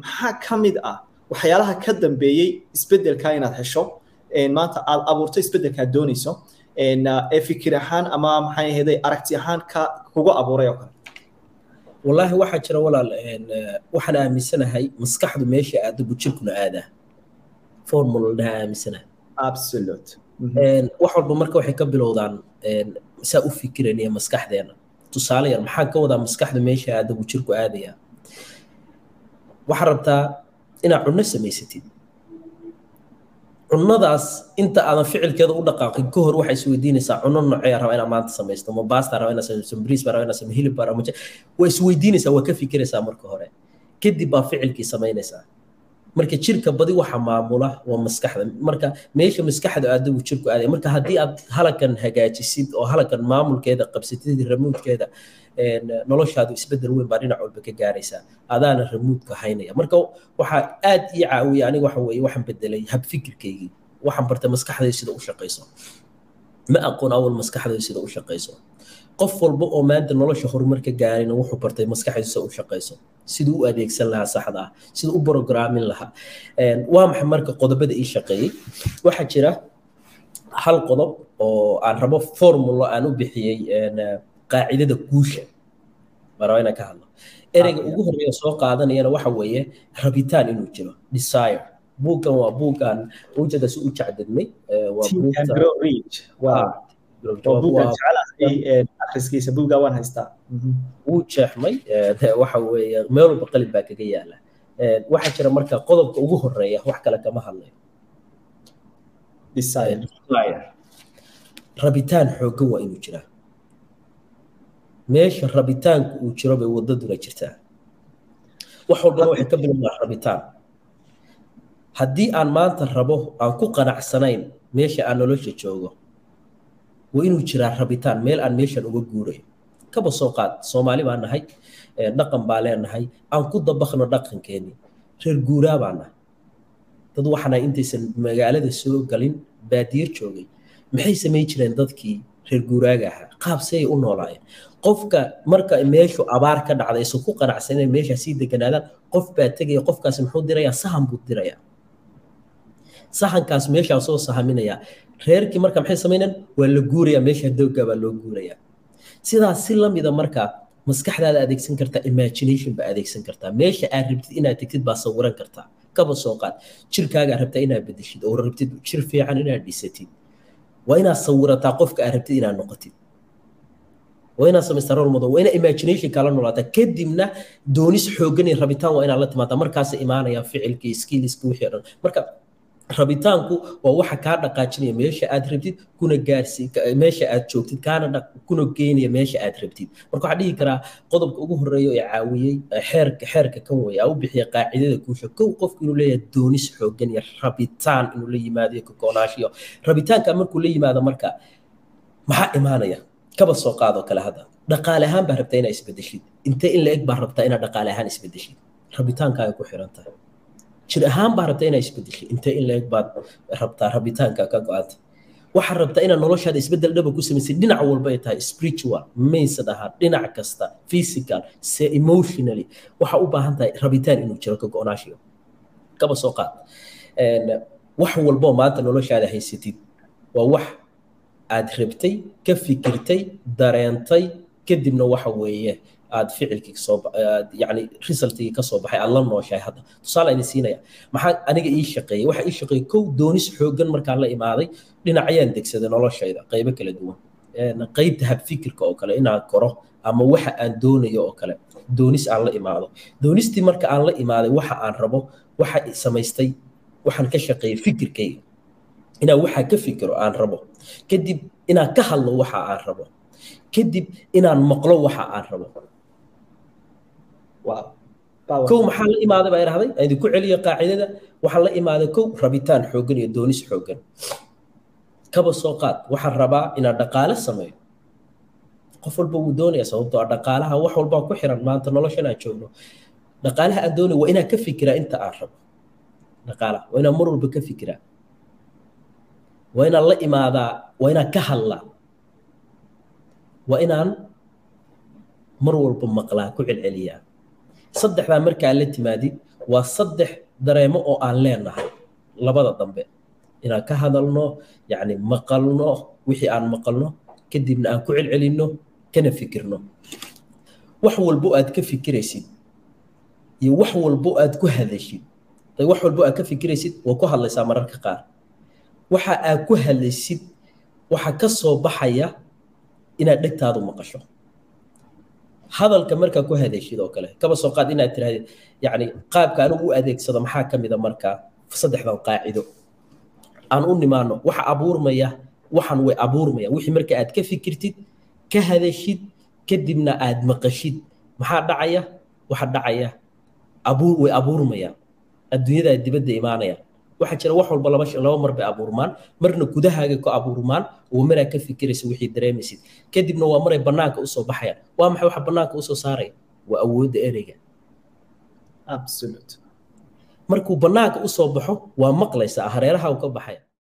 maxaa ka mid ah waxyaalaha ka dambeeyey isbeddelka inaad hesho? Maanta aad abuurto isbeddelka aad doonayso. Ee fikir ahaan ama maxay ahaydey aragti ahaan ka kugu abuuray oo kale? Wallaahi waxaa jira walaal waxaan aaminsanahay maskaxdu meesha aada bujirkuna aadaa formula dhaha aaminsanahay. Absolute. Wax walba marka waxay ka bilowdaan saa u fikiraniya maskaxdeena. Tusaale yar maxaa ka wadaa maskaxda meesha aada bujirku aadaya waxaad rabtaa inaad cunno samaysatid. Cunnadaas inta aadan ficilkeeda u dhaqaaqin ka hor waxaa isweydiinaysaa cunno noocee raba inaad maanta samaysto ma baasta raba inaad samaysto bariis baa raba inaad samaysto hilib baa raba waa isweydiinaysaa waa ka fikiraysaa marka hore. Kadib baa ficilkii samaynaysaa marka jirka badi waxa maamula waa maskaxda. Marka meesha maskaxda aadagu jirku aadaya marka haddii aad halakan hagaajisid oo halakan maamulkeeda qabsatid ramuudkeeda noloshaadu isbeddel weyn baa dhinac walba ka gaaraysaa. Adaana ramuudka haynaya. Marka waxaa aad ii caawiya aniga waxa weeye waxaan bedelay habfikirkaygii waxaan bartay maskaxdayda sida u shaqayso ma aqoon awal maskaxdayda sida u shaqayso qof walba oo maanta nolosha horumar ka gaarayna wuxuu bartay maskaxdiisa sida u shaqayso siduu u adeegsan lahaa saxda ah siduu u brograamin lahaa. Waa maxay marka qodobada ii shaqeeyey waxaa jira hal qodob oo aan rabo formulo aan u bixiyey qaacidada guusha. Baan rabaa inaan ka hadlo. Ereyga ugu horreeya soo qaadanayana waxa weeye rabitaan inuu jiro desire buuggan waa buuggan ujeeda si u jacdadmay waa akhriskiisa buugga waan haystaa wuu jeexmay waxa weeye meel walba qalin baa kaga yaalla waxaa jira marka qodobka ugu horreeya wax kale kama hadlayo rabitaan xooggan waa inuu jiraa meesha rabitaanku uu jiro bay wadaduna jirtaa wax walbana waxay ka bilowdaa rabitaan haddii aan maanta rabo aan ku qanacsanayn meesha aan nolosha joogo waa inuu jiraa rabitaan meel aan meeshan uga guurayo kaba soo qaad soomaali baan nahay dhaqan baa leenahay aan ku dabakno dhaqankeeni reer guuraa baan nahay. Dad waxaana intaysan magaalada soo galin baadiye joogay. Maxay samayn jireen dadkii reer guuraaga ahaa? Qaabsayay u noolaayeen qofka marka meeshu abaar ka dhacda aysan ku qanacsaneen meeshaa sii deganaadaan qof baa tegaya qofkaasi muxuu dirayaa sahan buu dirayaa sahankaas meeshaa soo sahaminayaa reerkii marka maxay samaynayaan waa la guurayaa meesha dowga baa loo guurayaa. Sidaas si lamida marka maskaxdaada adeegsan kartaa imagination baa adeegsan kartaa. Meesha aad rabtid inaad tegtid baa sawiran kartaa. Kaba soo qaad. Jirkaagaa rabtaa inaad bedeshid oo rabtid jir fiican inaad dhisatid. Waa inaad sawirataa qofka aad rabtid inaad noqotid. Waa inaad samaystaa role model waa inaad imagination kala noolaataa. Kadibna doonis xooggan rabitaan waa inaad la timaadaa markaasa imaanaya ficilkii skilliski wixii dhan. Marka rabitaanku waa waxa kaa dhaqaajinaya meesha aad rabtid kuna gaarsi aad joogtid kaana kuna geynaya meesha aad rabtid. Marka waxaa dhihi karaa qodobka ugu horreeya ee caawiyey xeerka xeerka kan weeye aa u bixiya qaacidada guusha. Kow qofku inuu leeyahay doonis xooggan iyo rabitaan inuu la yimaado iyo kagoonaanshiyo rabitaanka markuu la yimaado marka maxaa imaanaya? Kaba soo qaadoo kale hadda. Dhaqaale ahaan baa rabtaa inaa isbedeshid intee in la eg baa rabtaa inaad dhaqaale ahaan isbedeshid rabitaankaaga ku xiran tahay jir ahaan baa rabtaa inaa isbedeshay intee in la-eg baad rabtaa rabitaanka ka go-anta waxaad rabtaa inaad noloshaada isbeddel dhaba ku samaysay dhinac walba ay tahay spiritual maysad ahaan dhinac kasta physical se emotionally. Waxaa u baahan tahay rabitaan inuu jiro ka go-naashiyo kaba soo qaad. Wax walboo maanta noloshaada haysatid waa wax aad rabtay ka fikirtay dareentay kadibna waxa weeye aad ficilkii soo yani resultigii ka soo baxay aad la nooshahay hadda. Tusaale idin siinaya maxaa aniga ii shaqeeyey? Waxa ii shaqeeyey kow doonis xooggan markaan la imaaday dhinacayaan degsaday noloshayda qaybo kala duwan. Qaybta habfikirka oo kale inaan koro ama waxa aan doonayo oo kale doonis aan la imaado. Doonistii marka aan la imaaday waxa aan rabo waxa samaystay waxaan ka shaqeeyey fikirkayga. Inaan waxaa ka fikiro aan rabo. Kadib inaan ka hadlo waxa aan rabo. Kadib inaan maqlo waxa aan rabo kow maxaa la imaaday baa idhahday aan idinku celiyo qaacidada. Waxaan la imaaday kow rabitaan xooggan iyo doonis xooggan. Kaba soo qaad. Waxaan rabaa inaan dhaqaale sameeyo. Qof walba wuu doonaya sababtoo ah dhaqaalaha wax walbaa ku xiran. Maanta noloshan aan joogno. Dhaqaalaha aan doonayo waa inaan ka fikiraa inta aan rabo. Dhaqaalaha waa inaan mar walba ka fikiraa. Waa inaan la imaadaa waa inaan ka hadlaa. Waa inaan mar walba maqlaa ku celceliyaa saddexdaa markaa la timaadid waa saddex dareemo oo aan leenahay. Labada dambe inaan ka hadalno yacni maqalno wixii aan maqalno kadibna aan ku celcelinno kana fikirno. Wax walbo aad ka fikiraysid iyo wax walbo aad ku hadashid wax walbo aad ka fikiraysid waa ku hadlaysaa mararka qaar. Waxa aad ku hadlaysid waxa ka soo baxaya inaad dhegtaadu maqasho hadalka markaa ku hadashid oo kale. Kaba soo qaad inaad tirahdid yacni qaabka anigu u adeegsado maxaa ka mida markaa saddexdan qaacido? Aan u nimaano waxa abuurmaya waxan way abuurmaya. Wixii marka aad ka fikirtid ka hadashid kadibna aad maqashid. Maxaa dhacaya? Waxa dhacaya abuur way abuurmaya. Adduunyada dibadda imaanaya waxaa jira wax walba laba mar bay abuurmaan. Marna gudahaaga ku abuurmaan oo maraa ka fikiraysa wixii dareemaysid. Kadibna waa maray bannaanka u soo baxayaan waa maxay waxa bannaanka u soo saaraya waa awoodda ereyga. Markuu bannaanka u soo baxo waa maqlaysaa hareeraha uu ka baxaya